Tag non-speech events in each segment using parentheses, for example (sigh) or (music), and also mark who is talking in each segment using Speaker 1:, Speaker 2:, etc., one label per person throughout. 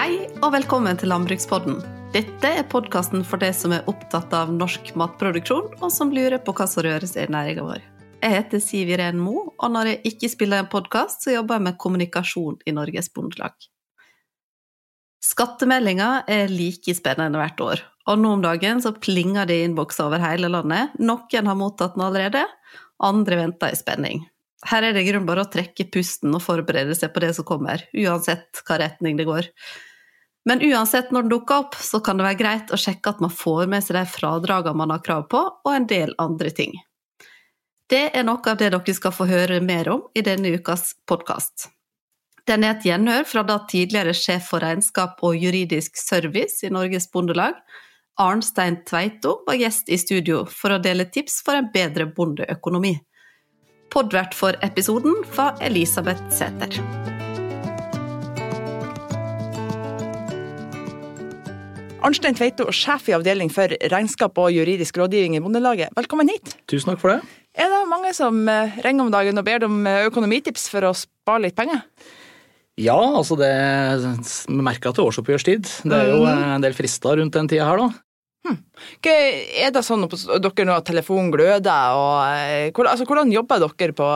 Speaker 1: Hei og velkommen til Landbrukspodden. Dette er podkasten for deg som er opptatt av norsk matproduksjon, og som lurer på hva som røres i næringa vår. Jeg heter Siv Iren Mo, og når jeg ikke spiller en podkast, så jobber jeg med kommunikasjon i Norges Bondelag. Skattemeldinga er like spennende hvert år, og nå om dagen så plinger det i innbokser over hele landet. Noen har mottatt den allerede, andre venter i spenning. Her er det grunn bare å trekke pusten og forberede seg på det som kommer, uansett hva retning det går. Men uansett når den dukker opp, så kan det være greit å sjekke at man får med seg de fradragene man har krav på, og en del andre ting. Det er noe av det dere skal få høre mer om i denne ukas podkast. Den er et gjenhør fra da tidligere sjef for regnskap og juridisk service i Norges Bondelag, Arnstein Tveito, var gjest i studio for å dele tips for en bedre bondeøkonomi. Podvert for episoden var Elisabeth Sæther.
Speaker 2: Arnstein Tveito, sjef i avdeling for regnskap og juridisk rådgivning i Bondelaget. Velkommen hit.
Speaker 3: Tusen takk for det.
Speaker 2: Er det mange som eh, ringer om dagen og ber om eh, økonomitips for å spare litt penger?
Speaker 3: Ja, altså det merker til årsoppgjørstid. Det er jo
Speaker 2: Mhm.
Speaker 3: en del frister rundt den tida her, da.
Speaker 2: Hva er det sånn at dere nå at telefonen gløder, og eh, altså, hvordan jobber dere på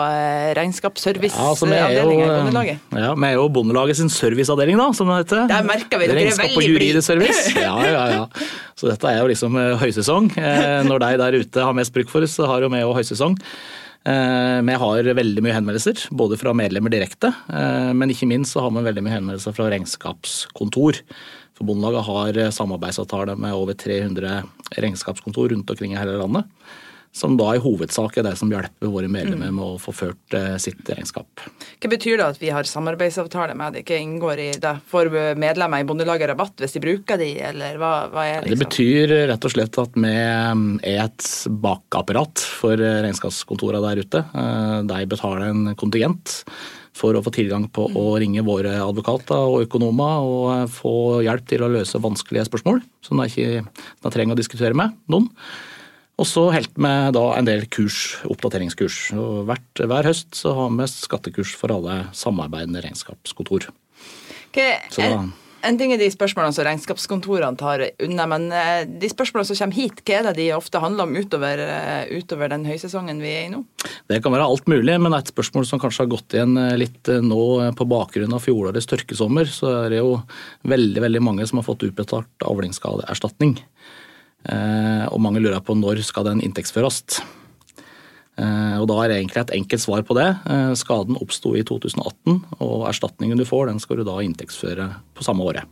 Speaker 2: regnskapsserviceavdelinga
Speaker 3: Ja, altså,
Speaker 2: i Bondelaget?
Speaker 3: ja, vi er jo Bondelaget sin serviceavdeling, da, som det heter.
Speaker 2: Der merker vi, dere er veldig
Speaker 3: blide. (laughs) Ja, ja, ja. Så dette er jo liksom eh, høysesong. Eh, Når de der ute har mest bruk for oss, så har jo vi òg høysesong. Eh, Vi har veldig mye henvendelser, både fra medlemmer direkte, eh, men ikke minst så har vi veldig mye henvendelser fra regnskapskontor. For Bondelaget har eh, samarbeidsavtale med over 300 regnskapskontor rundt omkring i hele landet. Som da i hovedsak er det som hjelper våre medlemmer med å få ført eh, sitt regnskap.
Speaker 2: Hva betyr det at vi har samarbeidsavtale med det? Ikke inngår i det? Får medlemmer i Bondelaget rabatt hvis de bruker de, eller hva, hva er
Speaker 3: Det
Speaker 2: liksom?
Speaker 3: betyr rett og slett at vi er et bakapparat for regnskapskontorene der ute. Eh, De betaler en kontingent for å få tilgang på å ringe våre advokater og økonomer og eh, få hjelp til å løse vanskelige spørsmål som de ikke trenger å diskutere med noen. Og så holdt vi da en del kurs, oppdateringskurs. Og hvert, hver høst så har vi skattekurs for alle samarbeidende regnskapskontor.
Speaker 2: Okay.
Speaker 3: Så da-
Speaker 2: en, ting er de spørsmålene som regnskapskontorene tar unna, men eh, de spørsmålene som kommer hit, hva er det de ofte handler om utover, eh, utover den høysesongen vi er i nå?
Speaker 3: Det kan være alt mulig, men et spørsmål som kanskje har gått igjen eh, litt nå på bakgrunn av fjorårets tørkesommer, så er det jo veldig veldig mange som har fått utbetalt avlingsskadeerstatning. Og mange lurer på når skal den inntektsføres. Eh, Og da er det egentlig et enkelt svar på det. Eh, Skaden oppsto i 2018, og erstatningen du får, den skal du da inntektsføre på samme året.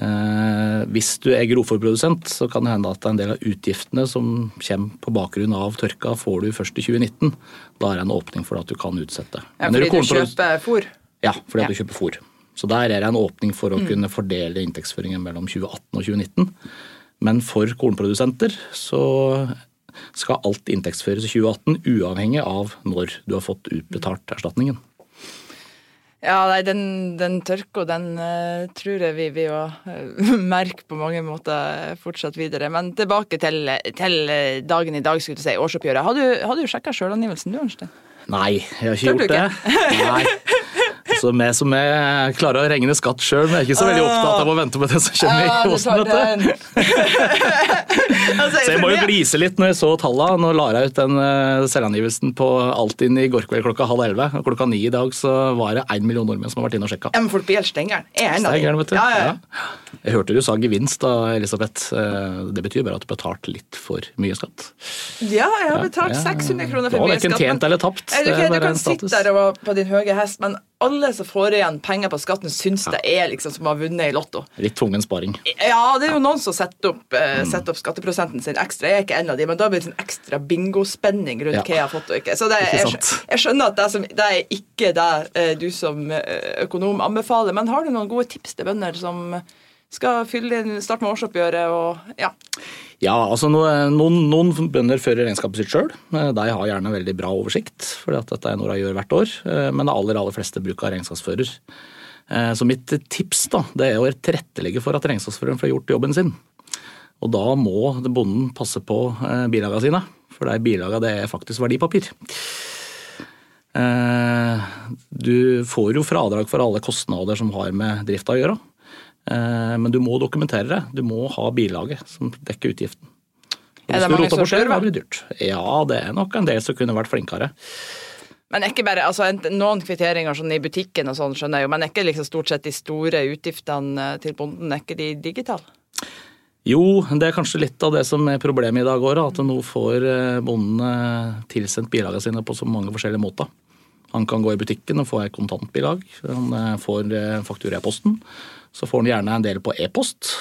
Speaker 3: Eh, Hvis du er grovfòrprodusent, så kan det hende at en del av utgiftene som kommer på bakgrunn av tørka, får du først i 2019. Da er det en åpning for at du kan utsette.
Speaker 2: Ja, fordi du
Speaker 3: du
Speaker 2: kjøper fôr?
Speaker 3: Ja, fordi
Speaker 2: Ja.
Speaker 3: du kjøper fôr. Så der er det en åpning for
Speaker 2: Mm.
Speaker 3: å kunne fordele inntektsføringen mellom 2018 og 2019. Men for kornprodusenter så skal alt inntektsføres i 2018, uavhengig av når du har fått utbetalt erstatningen.
Speaker 2: Ja, nei, den, den tørka, den eh, tror jeg vi vil uh, (laughs) merke på mange måter fortsatt videre. Men tilbake til, til eh, dagen i dag, skulle du si, årsoppgjøret. Har du, har du sjekka sjølangivelsen du, Arnstein?
Speaker 3: Nei, jeg har ikke
Speaker 2: Tør gjort
Speaker 3: gjort det. (laughs) Nei. Så med som er klarer å regne skatt sjøl, er ikke så veldig opptatt av å vente på det som kommer i årsmøtet.
Speaker 2: Altså,
Speaker 3: Så jeg må jo glise litt når jeg så tallene. Nå la jeg ut den eh, selvangivelsen på Altinn i går kveld klokka halv elleve. Klokka ni i dag så var det én million nordmenn som har vært inne og sjekka.
Speaker 2: Ja, men folk blir helt stengeren. Jeg er. Ja, ja, ja.
Speaker 3: Jeg hørte du sa gevinst da, Elisabeth. Eh, Det betyr bare at du betalte litt for mye skatt.
Speaker 2: ja, jeg har betalt
Speaker 3: Ja, ja.
Speaker 2: 600 kroner for mye skatt.
Speaker 3: det ikke
Speaker 2: verken
Speaker 3: tjent eller tapt.
Speaker 2: Du ikke,
Speaker 3: er
Speaker 2: du kan sitte der og på din høye hest, men alle som får igjen penger på skatten, syns det er liksom som å ha vunnet i Lotto.
Speaker 3: Litt tvungen sparing.
Speaker 2: Ja, det er jo noen som setter opp, eh,
Speaker 3: Mm.
Speaker 2: setter opp skatteprosenten sin ekstra. Jeg er ikke en av de, men da blir det en ekstra bingospenning rundt
Speaker 3: Ja.
Speaker 2: hva jeg har fått og ikke. Så det, jeg, jeg skjønner at det, som, det er ikke det eh, du som eh, økonom anbefaler, men har du noen gode tips til bønder som skal fylle inn, starte med årsoppgjøret og ja.
Speaker 3: Ja, altså noen, noen bønder fører regnskapet sitt sjøl. De har gjerne veldig bra oversikt, for dette er noe de gjør hvert år. Eh, Men det aller, aller fleste bruker regnskapsfører. Eh, Så mitt tips da, det er å tilrettelegge for at regnskapsføreren får gjort jobben sin. Og da må bonden passe på eh, bilagene sine, for de bilagene er faktisk verdipapir. Eh, Du får jo fradrag for alle kostnader som har med drifta å gjøre. Eh, Men du må dokumentere det. Du må ha bilaget som dekker utgiften.
Speaker 2: Er det
Speaker 3: Hvis du
Speaker 2: mange som
Speaker 3: bort det, blir det dyrt. Ja, det er nok en del som kunne vært flinkere.
Speaker 2: Men ikke bare, altså Noen kvitteringer sånn i butikken og sånn skjønner jeg jo, men er ikke liksom stort sett de store utgiftene eh, til bonden er ikke de digitale?
Speaker 3: Jo, det er kanskje litt av det som er problemet i dag òg, at nå får bondene eh, tilsendt bilagene sine på så mange forskjellige måter. Han kan gå i butikken og få et kontantbilag. Han får faktura i posten. Så får han gjerne en del på e-post.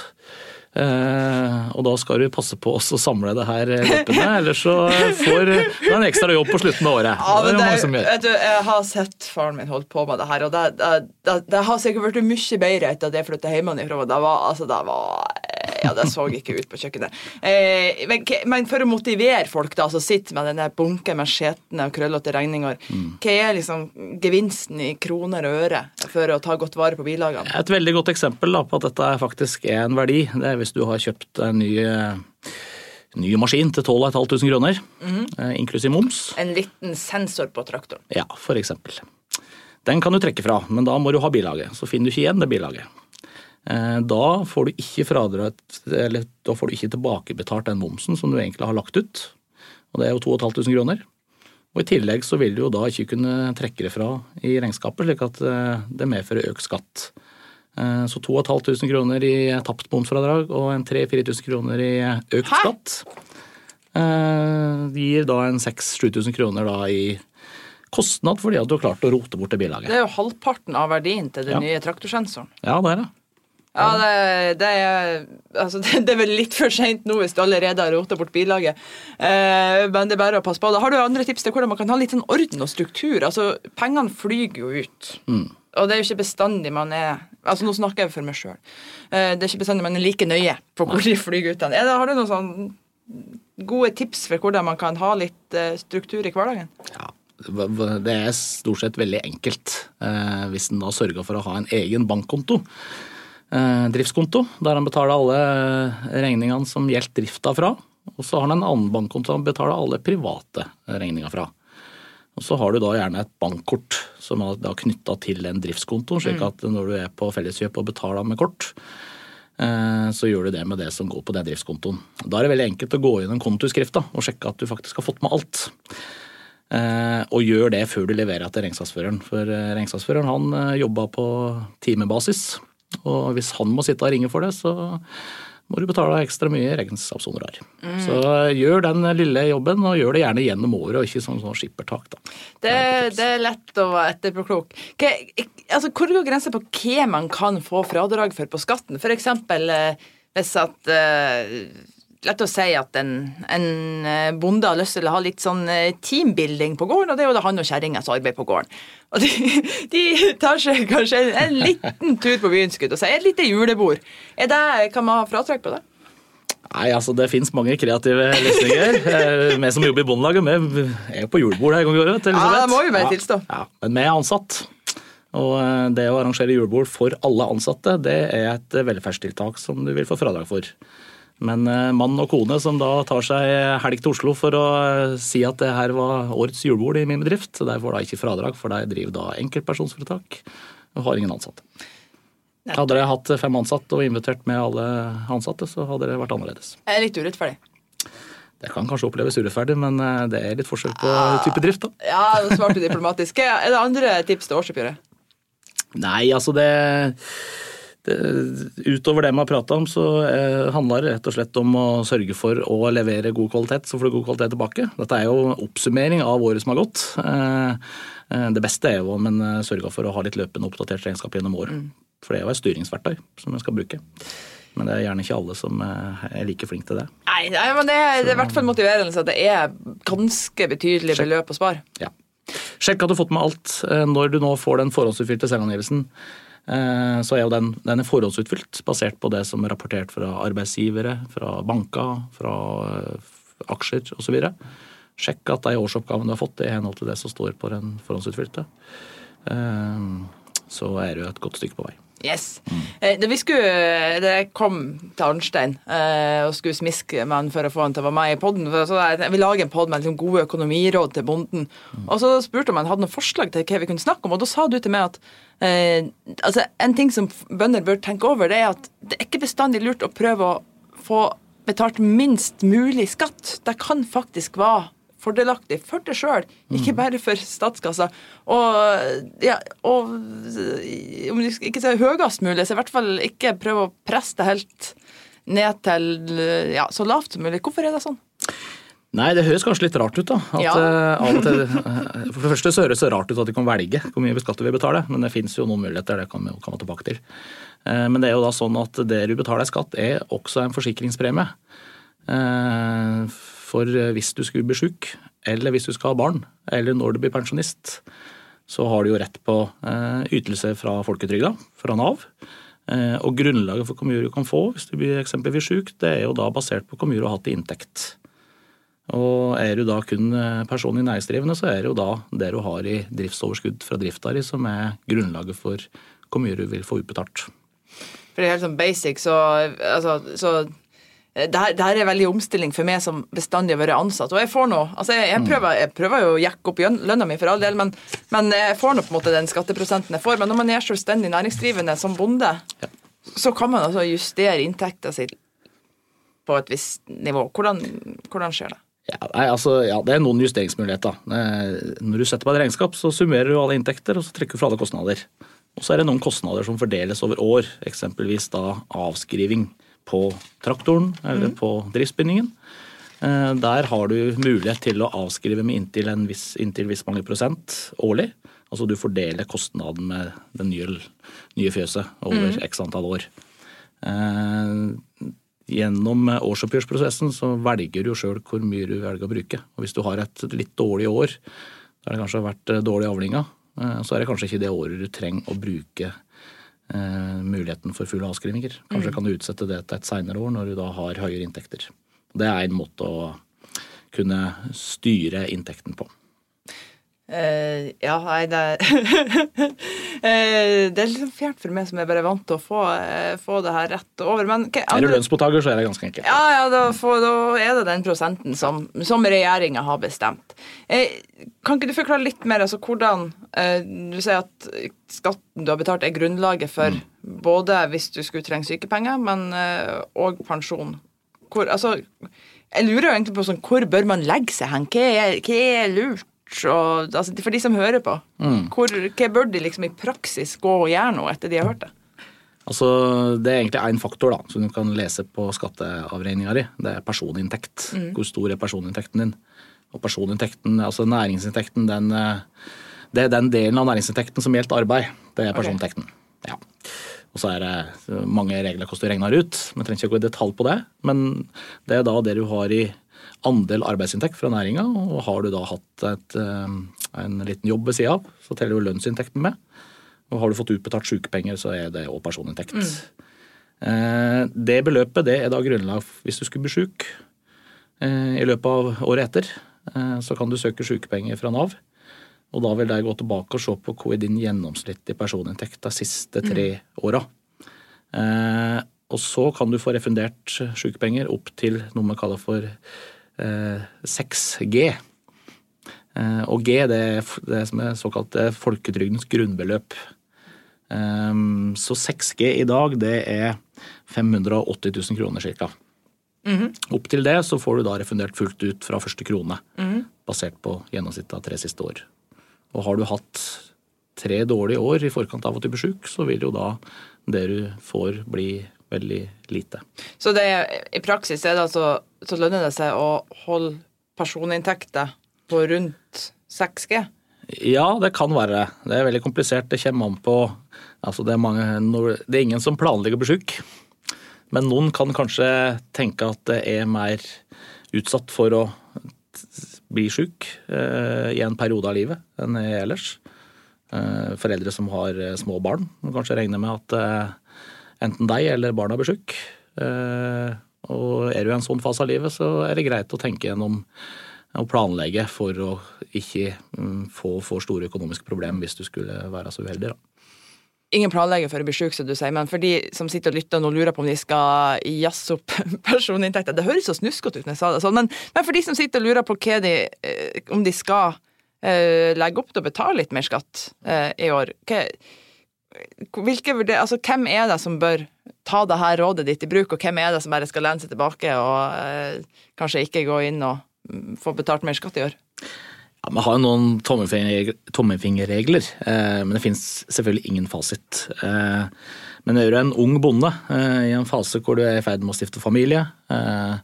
Speaker 3: Uh, og da skal du passe på å samle det her eh, løpende, ellers så får du en ekstra jobb på slutten av året.
Speaker 2: Ja, men
Speaker 3: det er
Speaker 2: det,
Speaker 3: gjør.
Speaker 2: vet du, jeg har sett faren min holdt på med det her, og det, det, det, det har sikkert blitt mye bedre etter at jeg flytta hjemmefra. Det var, altså, det var Ja, det så ikke ut på kjøkkenet. Eh, men, men for å motivere folk da, som sitter med denne bunken med skjetne og krøllete regninger,
Speaker 3: Mm.
Speaker 2: hva er liksom gevinsten i kroner og øre for å ta godt vare på bilagene?
Speaker 3: Et veldig godt eksempel da, på at dette faktisk er en verdi, det er hvis du har kjøpt en ny, eh, ny maskin til 12 500 kroner,
Speaker 2: mm
Speaker 3: -hmm. inklusiv moms.
Speaker 2: En liten sensor på traktoren.
Speaker 3: Ja, for eksempel. Den kan du trekke fra, men da må du ha bilaget. Så finner du ikke igjen det bilaget. Eh, Da får du ikke eller da får du ikke tilbakebetalt den momsen som du egentlig har lagt ut. Og det er jo 2500 kroner. Og I tillegg så vil du jo da ikke kunne trekke det fra i regnskapet, slik at eh, det medfører økt skatt. Eh, Så 2500 kroner i tapt momsfradrag og en 3000-4000 kroner i økt
Speaker 2: Hæ?
Speaker 3: skatt gir da en 6000-7000 kroner da i kostnad fordi at du har klart å rote bort det bilaget.
Speaker 2: Det er jo halvparten av verdien til den
Speaker 3: Ja.
Speaker 2: nye traktorsensoren.
Speaker 3: Ja, det er det.
Speaker 2: Ja, det, det, er, altså, (laughs) det, er vel litt for seint nå hvis du allerede har rota bort bilaget. Eh, men det er bare å passe på. Da har du andre tips til hvordan man kan ha litt sånn orden og struktur. Altså, Pengene flyger jo ut. Og det er jo ikke bestandig man er altså Nå snakker jeg for meg sjøl. Eh, det er ikke bestandig man er like nøye på hvor de flyger ut. Er det- Har du noen sånn gode tips for hvordan man kan ha litt eh, struktur i hverdagen?
Speaker 3: Ja, det er stort sett veldig enkelt eh, hvis en da sørger for å ha en egen bankkonto. Eh, driftskonto, der han betaler alle regningene som gjelder drifta fra. Og så har han en annen bankkonto han betaler alle private regninger fra. Og så har du da gjerne et bankkort som er da knytta til en driftskonto, slik at når du er på Felleskjøp og betaler med kort, eh, så gjør du det med det som går på den driftskontoen. Da er det veldig enkelt å gå gjennom kontoskrifta og sjekke at du faktisk har fått med alt. Eh, og gjør det før du leverer til regnskapsføreren. For eh, regnskapsføreren han jobber på timebasis, og hvis han må sitte og ringe for det, så må du betale ekstra mye regnskapshonorar. Så eh, gjør den lille jobben, og gjør det gjerne gjennom året, og ikke sånn, sånn skippertak. da.
Speaker 2: Det, det er lett å være etterpåklok. Altså, hvor går grensa på hva man kan få fradrag for på skatten? Eksempel eh, hvis at eh, Lett å si at en, en eh, bonde har lyst til å ha litt sånn eh, teambuilding på gården, og det er jo da han og kjerringa som arbeider på gården. Og de, (laughs) de tar seg kanskje en, en liten tur på byen, skulle og sier. Et lite julebord. Er det, kan man ha fratrekk på det?
Speaker 3: Nei, altså Det finnes mange kreative løsninger. (laughs) Eh, Vi som jobber i Bondelaget, vi er jo på julebord her en gang i året.
Speaker 2: Ja, det må vi bare tilstå.
Speaker 3: Ja, men vi er ansatt. Og det å arrangere julebord for alle ansatte, det er et velferdstiltak som du vil få fradrag for. Men eh, mann og kone som da tar seg helg til Oslo for å eh, si at det her var årets julebord i min bedrift, der får da ikke fradrag, for de driver da enkeltpersonsforetak og har ingen ansatte. Hadde dere hatt fem ansatte og invitert med alle ansatte, så hadde det vært annerledes.
Speaker 2: Det er litt urettferdig.
Speaker 3: Det kan kanskje oppleves urettferdig, men eh, det er litt forskjell på type drift, da.
Speaker 2: Ja, du svarte diplomatisk. Er det andre tips til årsoppgjøret?
Speaker 3: Nei, altså det, det Utover det vi har prata om, så eh, handler det rett og slett om å sørge for å levere god kvalitet, så får du god kvalitet tilbake. Dette er jo oppsummering av året som har gått. Eh, eh, det beste er jo om en eh, sørger for å ha litt løpende oppdatert regnskap gjennom året. For det er jo et styringsverktøy som en skal bruke. Men det er gjerne ikke alle som eh, er like flinke til det.
Speaker 2: Nei, nei men det, er- det er i hvert fall motiverende at det er ganske betydelig beløp å spare.
Speaker 3: Ja. Sjekk at du har fått med alt. Eh, Når du nå får den forhåndsutfylte selvangivelsen, eh, så er jo den, den er forhåndsutfylt basert på det som er rapportert fra arbeidsgivere, fra banker, fra eh, aksjer osv. Sjekk at de årsoppgavene du har fått, er i henhold til det som står på den forhåndsutfylte. Eh, Så er du et godt stykke på vei.
Speaker 2: Yes. Eh, Da vi skulle, da jeg kom til Arnstein eh, og skulle smiske med han for å få han til å være med i poden, så jeg, jeg vil en pod med liksom, gode økonomiråd til bonden. Og så spurte om han hadde noen forslag til hva vi kunne snakke om, og da sa du til meg at eh, altså, en ting som bønder bør tenke over, det er at det er ikke bestandig lurt å prøve å få betalt minst mulig skatt. Det kan faktisk være fordelaktig for deg sjøl, ikke bare for statskassa. Og, ja, og om du ikke sier høyest mulig, så i hvert fall ikke prøve å presse det helt ned til ja, så lavt som mulig. Hvorfor er det sånn?
Speaker 3: Nei, det høres kanskje litt rart ut, da. At,
Speaker 2: Ja.
Speaker 3: eh, til, eh, for det første så høres det rart ut at de kan velge hvor mye skatt du vil betale, men det fins jo noen muligheter, det kan vi komme tilbake til. Eh, Men det er jo da sånn at det du betaler i skatt, er også en forsikringspremie. Eh, For hvis du skulle bli sjuk, eller hvis du skal ha barn, eller når du blir pensjonist, så har du jo rett på ytelse fra folketrygda, fra Nav. Eh, Og grunnlaget for hvor mye du kan få hvis du blir eksempelvis sjuk, det er jo da basert på hvor mye du har hatt i inntekt. Og er du da kun person personlig næringsdrivende, så er det jo da det du har i driftsoverskudd fra drifta di som er grunnlaget for hvor mye du vil få utbetalt.
Speaker 2: For det er helt sånn basic, så, altså, så eh, det her, er veldig omstilling for meg som bestandig har vært ansatt. Og jeg får nå altså jeg, jeg, prøver, jeg prøver jo å jekke opp lønna mi for all del, men, men jeg får nå på en måte den skatteprosenten jeg får. Men når man er selvstendig næringsdrivende som bonde, så kan man altså justere inntekta si på et visst nivå. Hvordan, hvordan skjer det?
Speaker 3: Ja, nei, altså, ja, Det er noen justeringsmuligheter. Eh, Når du setter på et regnskap, så summerer du alle inntekter og så trekker du fra alle kostnader. Og så er det noen kostnader som fordeles over år, eksempelvis da avskriving på traktoren eller på driftsbygningen. Eh, Der har du mulighet til å avskrive med inntil, en viss, inntil viss mange prosent årlig. Altså du fordeler kostnaden med det nye, nye fjøset over x antall år. Eh, Gjennom årsoppgjørsprosessen så velger du jo sjøl hvor mye du velger å bruke. Og hvis du har et litt dårlig år, da har det kanskje vært dårlig avlinga, eh, så er det kanskje ikke det året du trenger å bruke eh, muligheten for fulle avskrivninger. Kanskje kan du utsette det til et seinere år når du da har høyere inntekter. Det er en måte å kunne styre inntekten på.
Speaker 2: Eh, ja, nei, det uh, (laughs) Det er sånn fjernt for meg som jeg bare er vant til å få, uh, få det her rett over. Men hva
Speaker 3: Er du lønnsmottaker, så er det ganske enkelt.
Speaker 2: Ja, ja, da, for, da er det den prosenten som, som regjeringa har bestemt. Kan ikke du forklare litt mer altså hvordan Du sier at skatten du har betalt, er grunnlaget for både hvis du skulle trenge sykepenger, men og pensjon. Hvor, altså, jeg lurer jo egentlig på sånn, hvor bør man legge seg hen? Hva er, hva er lurt? Og, altså, for de som hører på, hvor, hva bør de liksom i praksis gå og gjøre nå etter de har hørt det?
Speaker 3: Altså, Det er egentlig én faktor da, som du kan lese på skatteavregninga di. Det er personinntekt. Hvor stor er personinntekten din? Og personinntekten, altså næringsinntekten, den, eh, det er den delen av næringsinntekten som gjelder arbeid. Det er personinntekten. Ja. Og så er det mange regler hvordan du regner ut. Vi trenger ikke å gå i detalj på det. Men det er da det du har i andel arbeidsinntekt fra næringa. Og har du da hatt et, eh, en liten jobb ved sida av, så teller jo lønnsinntekten med. Og har du fått utbetalt sykepenger, så er det òg personinntekt. Mm. Det beløpet det er da grunnlag hvis du skulle bli sjuk eh, i løpet av året etter. eh, Så kan du søke sykepenger fra Nav. Og da vil de gå tilbake og se på hva er din gjennomsnittlige personinntekt de siste tre åra. Eh, Og så kan du få refundert sykepenger opp til noe vi kaller for eh, 6G. Eh, Og G det er det som er såkalt eh, folketrygdens grunnbeløp. Så 6G i dag, det er 580 000 kroner ca. Opp til det så får du da refundert fullt ut fra første krone, basert på gjennomsnittet av tre siste år. Og har du hatt tre dårlige år i forkant av at du blir sjuk, så vil jo da det du får, bli veldig lite.
Speaker 2: Så det, i praksis er det altså, så lønner det seg å holde personinntekter på rundt 6G?
Speaker 3: Ja, det kan være. Det er veldig komplisert. Det kommer an på altså det, er mange, det er ingen som planlegger å bli sjuk. Men noen kan kanskje tenke at det er mer utsatt for å bli sjuk eh, i en periode av livet enn ellers. Eh, foreldre som har eh, små barn må kanskje regne med at eh, enten deg eller barna blir sjuk. Eh, og er du i en sånn fase av livet, så er det greit å tenke gjennom og planlegge for å ikke mm, få for store økonomiske problemer hvis du skulle være så uheldig. Da.
Speaker 2: ingen planlegger for å bli syk, som du sier, men for de som sitter og lytter og lurer på om de skal jazze opp (laughs) personinntekter Det høres så snuskete ut når jeg sa det sånn, men, men, for de som sitter og lurer på de, eh, om de skal uh, legge opp til å betale litt mer skatt uh, i år hva, hvilke, altså, Hvem er det som bør ta det her rådet ditt i bruk, og hvem er det som bare skal lene seg tilbake og eh, kanskje ikke gå inn og mm, få betalt mer skatt i år?
Speaker 3: Ja, Vi har jo noen tommelfingerregler, eh, men det finnes selvfølgelig ingen fasit. Eh, men er du en ung bonde eh, i en fase hvor du er i ferd med å stifte familie, eh,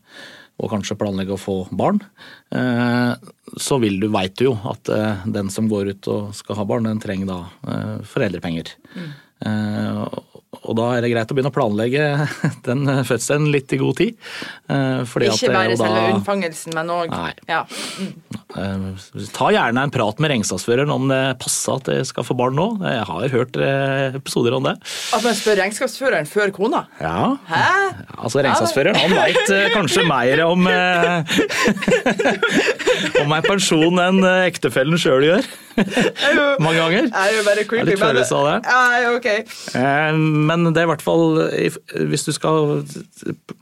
Speaker 3: og kanskje planlegge å få barn, eh, så vil du, veit du jo at eh, den som går ut og skal ha barn, den trenger da foreldrepenger. Mm. Og da er det greit å begynne å planlegge (laughs) den fødselen litt i god tid.
Speaker 2: Eh, Ikke bare selve unnfangelsen, men òg ja.
Speaker 3: mm. Ta gjerne en prat med regnskapsføreren om det passer at jeg skal få barn nå. Jeg har hørt eh, episoder om det.
Speaker 2: At man spør regnskapsføreren før kona?
Speaker 3: Ja. Hæ? Altså Regnskapsføreren han veit kanskje mer om (laughs) om en pensjon enn ektefellen sjøl gjør. Mange ganger.
Speaker 2: Er jo bare creepy,
Speaker 3: litt følelse av det.
Speaker 2: Ja, ok.
Speaker 3: Men det er i hvert fall Hvis du skal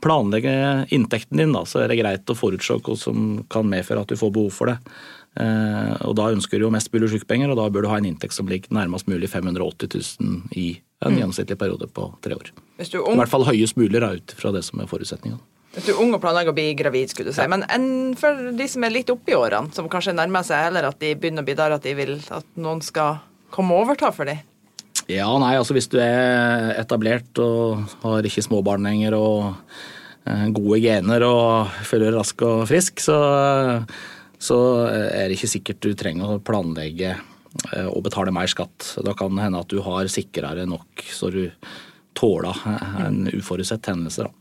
Speaker 3: planlegge inntekten din, da, så er det greit å forutse hva som kan medføre at du får behov for det. Eh, og Da ønsker du jo mest mulig sykepenger, og da bør du ha en inntekt som ligger nærmest mulig 580 000 i en mm. gjennomsnittlig periode på tre år. I hvert fall høyest mulig ut fra det som er forutsetningene.
Speaker 2: Hvis du er ung og planlegger å bli gravid, skulle du si. Ja. Men en, for de som er litt oppi årene, som kanskje nærmer seg heller at de begynner å bli der at de vil at noen skal komme og overta for dem?
Speaker 3: Ja, nei, altså hvis du er etablert og har ikke småbarn lenger og eh, gode gener og føler deg rask og frisk, så, så er det ikke sikkert du trenger å planlegge eh, og betale mer skatt. Da kan det hende at du har sikrere nok så du tåler en uforutsett hendelse. Da.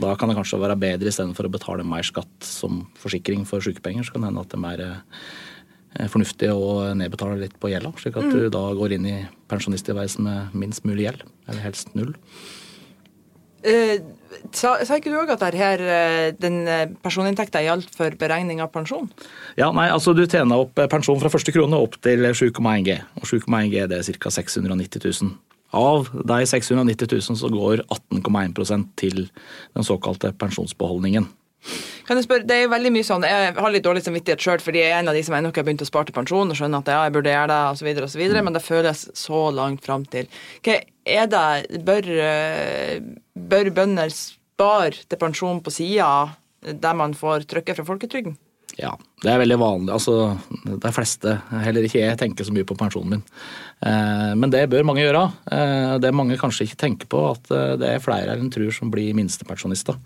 Speaker 3: Da kan det kanskje være bedre istedenfor å betale mer skatt som forsikring for sykepenger, så kan det hende at det er mer Eh, fornuftig å nedbetale litt på gjelda, slik at mm. du da går inn i pensjonisttilværelsen med minst mulig gjeld, eller helst null.
Speaker 2: Eh, sa, sa, ikke du òg at her, eh, den eh, personinntekta gjaldt for beregning av pensjon?
Speaker 3: Ja, nei, altså Du tjener opp pensjon fra første krone opp til 7,1 G. Og 7,1 G det er ca. 690 000. Av de 690 000 så går 18,1% til den såkalte pensjonsbeholdningen.
Speaker 2: Kan jeg spørre, det er veldig mye sånn, Jeg har litt dårlig samvittighet sjøl, fordi jeg er en av de som ennå ikke har begynt å spare til pensjon og skjønner at ja, jeg burde gjøre det, osv., osv., mm. men det føles så langt fram til. Hva er det, Bør, bør bønder spare til pensjon på sida der man får trykket fra folketrygden?
Speaker 3: Ja, det er veldig vanlig. Altså, de fleste, heller ikke jeg, tenker så mye på pensjonen min. Eh, men det bør mange gjøre. Eh, det mange kanskje ikke tenker på, at det er flere enn tror som blir minstepensjonister.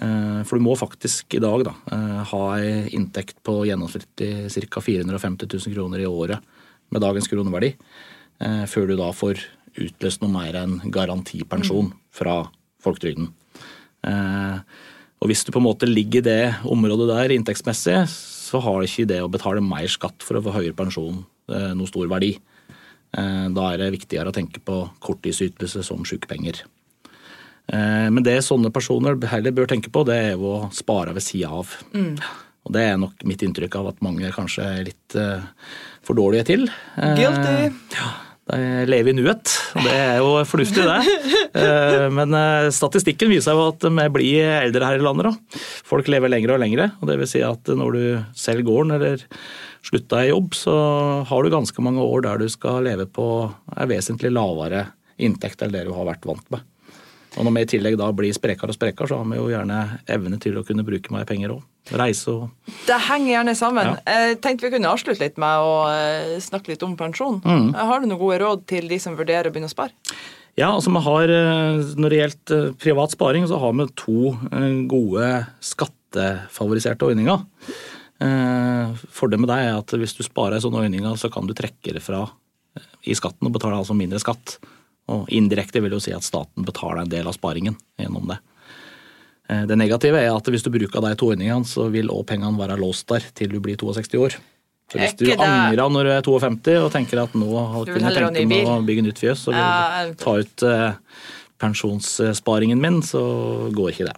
Speaker 3: Eh, for du må faktisk i dag da, eh, ha ei inntekt på gjennomsnittlig ca. 450 000 kroner i året med dagens kroneverdi, eh, før du da får utløst noe mer enn garantipensjon mm. fra folketrygden. Og hvis du på en måte ligger i det området der inntektsmessig, så har ikke det å betale mer skatt for å få høyere pensjon noe stor verdi. Da er det viktigere å tenke på korttidsytelse som sykepenger. Eh, men det sånne personer heller bør tenke på, det er jo å spare ved sida av. Mm. Og det er nok mitt inntrykk av at mange kanskje er litt for dårlige til.
Speaker 2: Guilty.
Speaker 3: Ja, de lever i nuet, det er jo fornuftig, det. uh, men statistikken viser jo at vi blir eldre her i landet. Folk lever lenger og lengre. og det vil si at når du selger gården eller slutter i jobb, så har du ganske mange år der du skal leve på en vesentlig lavere inntekt enn det du har vært vant med. Og når vi i tillegg da blir sprekere og sprekere, så har vi jo gjerne evne til å kunne bruke mer penger òg. Reise og
Speaker 2: Det henger gjerne sammen. Ja. Jeg tenkte vi kunne avslutte litt med å eh, snakke litt om pensjon. Mm. Har du noen gode råd til de som vurderer å begynne å spare?
Speaker 3: Ja, altså har, eh, Når det gjelder eh, privat sparing, så har vi to gode skattefavoriserte ordninger. Fordelen med det er at hvis du sparer i sånne ordninger, så kan du trekke det fra i skatten og betale altså mindre skatt. Og indirekte vil jo si at staten betaler en del av sparingen gjennom det. Eh, det negative er at hvis du bruker de to ordningene, så vil òg pengene være låst der til du blir 62 år. Så hvis du angrer når du er 52 og tenker at nå kunne jeg tenkt meg å bygge nytt fjøs og ja. ta ut uh, pensjonssparingen min, så går ikke det.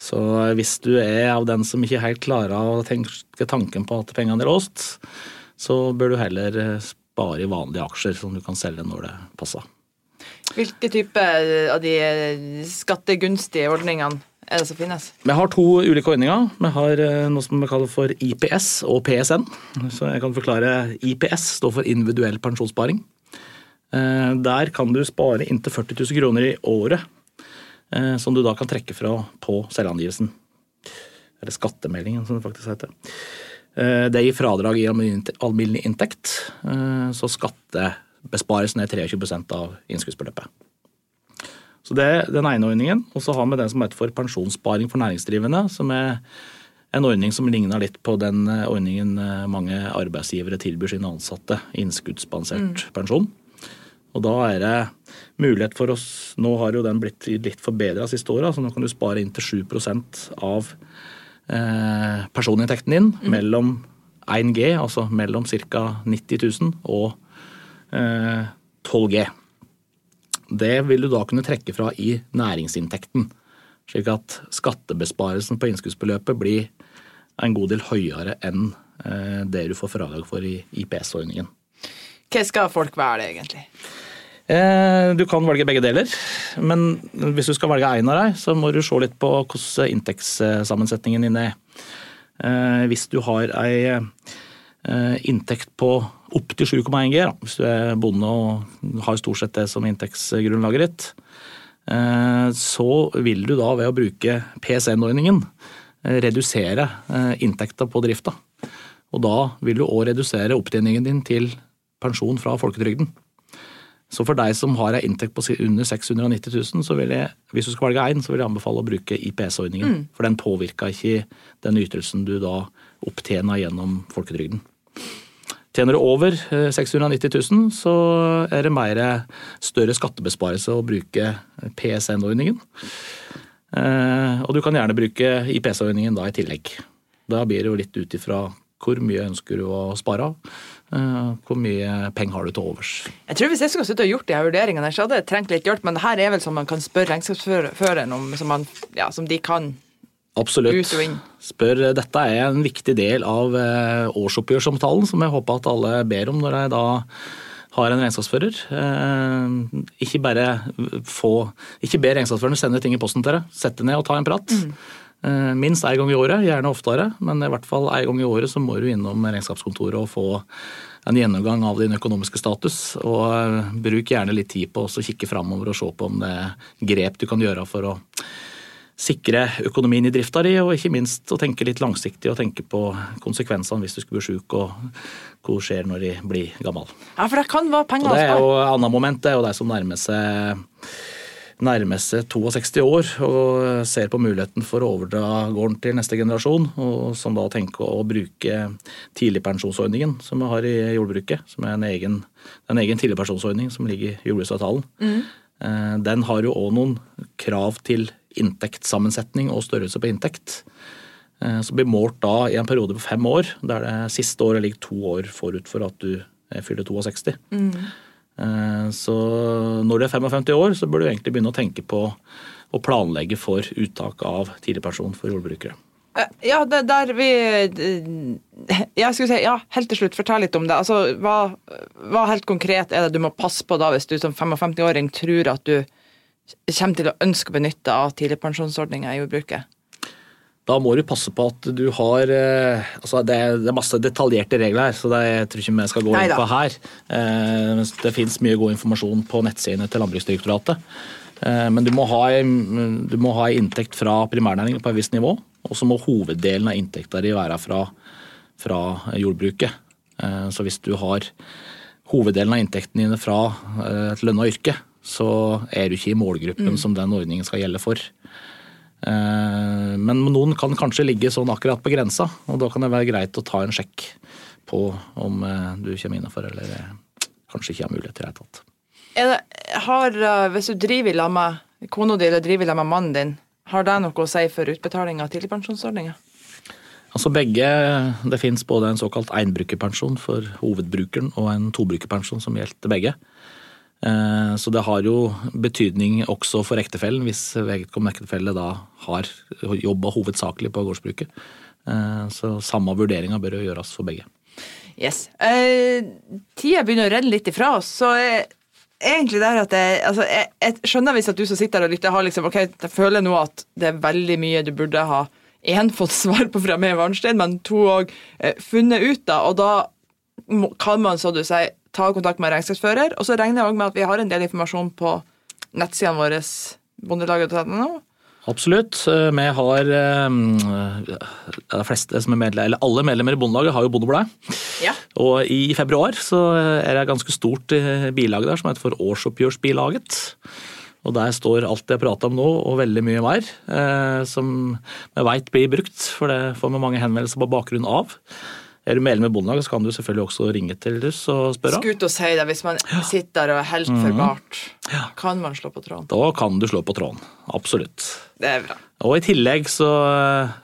Speaker 3: Så hvis du er av den som ikke helt klarer å tenke tanken på at pengene er låst, så bør du heller spare i vanlige aksjer som du kan selge når det passer.
Speaker 2: Hvilke type av de skattegunstige ordningene er det som finnes?
Speaker 3: Vi har to ulike ordninger. Vi har eh, noe som vi kaller for IPS og PSN. Så jeg kan forklare. IPS står for individuell pensjonssparing. Eh, der kan du spare inntil 40 000 kroner i året, eh, som du da kan trekke fra på selvangivelsen. Eller skattemeldingen, som det faktisk heter. Det gir fradrag i alminnelig inntekt, så skattebesparelsen er 23% av innskuddsbeløpet. Så Det er den ene ordningen. Og så har vi den som heter for pensjonssparing for næringsdrivende. Som er en ordning som ligner litt på den eh, ordningen eh, mange arbeidsgivere tilbyr sine ansatte. Innskuddsbasert mm. pensjon. Og da er det mulighet for oss Nå har jo den blitt litt forbedra siste året, så nå kan du spare inntil 7 av eh, personinntekten din mm. mellom 1G, altså mellom ca. 90 000 og eh, 12G. Det vil du da kunne trekke fra i næringsinntekten, slik at skattebesparelsen på innskuddsbeløpet blir en god del høyere enn eh, det du får fradrag for i IPS-ordningen.
Speaker 2: Hva skal folk velge, egentlig?
Speaker 3: Eh, du kan velge begge deler, men hvis du skal velge én av dem, så må du se litt på hvordan inntektssammensetningen din er. Eh, hvis du har ei inntekt på opptil 7,1 G, da, hvis du er bonde og har stort sett det som inntektsgrunnlaget ditt. Eh, så vil du da ved å bruke PSN-ordningen eh, redusere eh, inntekta på drifta. Og da vil du òg redusere opptjeningen din til pensjon fra folketrygden. Så for deg som har ei inntekt på under 690 000, så vil jeg, hvis du skal velge én, så vil jeg anbefale å bruke IPS-ordningen. Mm. For den påvirker ikke den ytelsen du da opptjener gjennom folketrygden. Tjener du over 690 eh, 000, så er det mer større skattebesparelse å bruke PSN-ordningen. Eh, og du kan gjerne bruke IPS-ordningen da i tillegg. Da blir det jo litt ut ifra hvor mye ønsker du å spare av. Eh, hvor mye penger har du til overs?
Speaker 2: Jeg tror Hvis jeg skulle sittet og gjort de her vurderingene, så hadde jeg trengt litt hjelp. Men det her er vel som man kan spørre regnskapsføreren om, som, man, ja, som de kan
Speaker 3: Absolutt. Spør, dette er en viktig del av eh, årsoppgjørsomtalen, som jeg håper at alle ber om når de da har en regnskapsfører. Eh, ikke bare få Ikke be regnskapsføreren sende ting i posten til dere. Sett deg ned og ta en prat. Mm. Eh, minst én gang i året, gjerne oftere, men i hvert fall én gang i året så må du innom regnskapskontoret og få en gjennomgang av din økonomiske status. Og bruk gjerne litt tid på å kikke framover og se på om det er grep du kan gjøre for å sikre økonomien i drifta di, og ikke minst å tenke litt langsiktig og tenke på konsekvensene hvis du skulle bli sjuk, og hva skjer når de blir gammel.
Speaker 2: Ja, for det kan være penger
Speaker 3: å spare. Det er jo et annet moment, det er jo de som nærmer seg nærmer seg 62 år og ser på muligheten for å overdra gården til neste generasjon, og som da tenker å bruke tidligpensjonsordningen som vi har i jordbruket, som er en egen, en egen tidligpensjonsordning som ligger i jordbruksavtalen. Mm. Eh, den har jo òg noen krav til inntektssammensetning og størrelse på inntekt. Eh, som blir målt da i en periode på fem år, der det siste året ligger to år forut for at du fyller 62. Mm. Eh, så når du er 55 år, så bør du egentlig begynne å tenke på å planlegge for uttak av tidligpensjon for jordbrukere.
Speaker 2: Eh, ja, det der vi Jeg skulle si, ja, helt til slutt, fortell litt om det. Altså, hva, hva helt konkret er det du må passe på da, hvis du som 55-åring tror at du kommer til å ønske å benytte av tidligpensjonsordninga i jordbruket?
Speaker 3: Da må du passe på at du har eh, altså det, er, det er masse detaljerte regler her, så det, jeg tror ikke vi skal gå inn på her. Eh, det finnes mye god informasjon på nettsidene til Landbruksdirektoratet. Eh, men du må ha, du må ha inntekt fra primærnæringen på et visst nivå, og så må hoveddelen av inntekta di være fra, fra jordbruket. Så hvis du har hoveddelen av inntektene dine fra et lønna yrke, så er du ikke i målgruppen mm. som den ordningen skal gjelde for. Eh, men noen kan kanskje ligge sånn akkurat på grensa, og da kan det være greit å ta en sjekk på om eh, du kommer innafor eller eh, kanskje ikke har mulighet i det hele tatt.
Speaker 2: Hvis du driver sammen med kona di eller driver med mannen din, har det noe å si for utbetaling av tidligpensjonsordninga?
Speaker 3: Altså begge, Det finnes både en såkalt enbrukerpensjon for hovedbrukeren og en tobrukerpensjon som gjelder begge. Eh, så det har jo betydning også for ektefellen, hvis vedkommende ektefelle da har jobba hovedsakelig på gårdsbruket. Eh, så samme vurderinga bør jo gjøres for begge.
Speaker 2: Yes. Eh, tida begynner å renne litt ifra oss, så egentlig der at jeg, altså, jeg, jeg skjønner hvis at du som sitter og lytter, har liksom, ok, jeg føler nå at det er veldig mye du burde ha én fått svar på fra meg, Varnstein, men to òg funnet ut av. Og da kan man, så du sier, ta kontakt med regnskapsfører. Og så regner jeg òg med at vi har en del informasjon på nettsidene våre, bondelaget.no.
Speaker 3: Absolutt. Eh, Vi har eh, de fleste som er medlem, eller Alle medlemmer i Bondelaget har jo Bondeblad.
Speaker 2: Ja.
Speaker 3: Og i februar så er det et ganske stort eh, bilag der som heter for Årsoppgjørsbilaget. Og der står alt jeg prater om nå, og veldig mye mer, eh, som vi veit blir brukt. For det får vi mange henvendelser på bakgrunn av. Er du medlem i Bondelaget, så kan du selvfølgelig også ringe til russ og spørre.
Speaker 2: Skut og si det, hvis man sitter og er helt forbart, kan man slå på tråden.
Speaker 3: Da kan du slå på tråden. Absolutt.
Speaker 2: Det er bra.
Speaker 3: Og i tillegg så eh,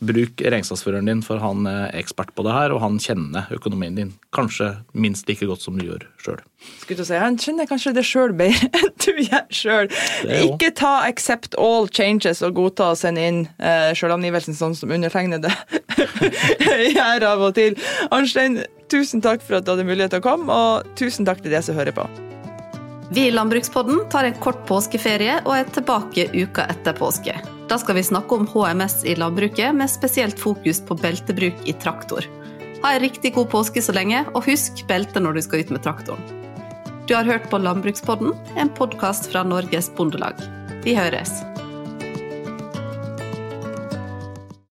Speaker 3: bruk regnskapsføreren din, for han er ekspert på det her, og han kjenner økonomien din kanskje minst like godt som du gjør sjøl.
Speaker 2: Si, Han kjenner kanskje det sjøl bedre (laughs) enn du gjør sjøl. Ikke ta 'accept all changes' og godta å sende inn uh, sjølangivelsen sånn som undertegnede gjør av og til. Arnstein, tusen takk for at du hadde mulighet til å komme, og tusen takk til dere som hører på.
Speaker 1: Vi i Landbrukspodden tar en kort påskeferie og er tilbake uka etter påske. Da skal vi snakke om HMS i landbruket, med spesielt fokus på beltebruk i traktor. Ha en riktig god påske så lenge, og husk belte når du skal ut med traktoren. Du har hørt på Landbrukspodden, en podkast fra Norges Bondelag. Vi høres.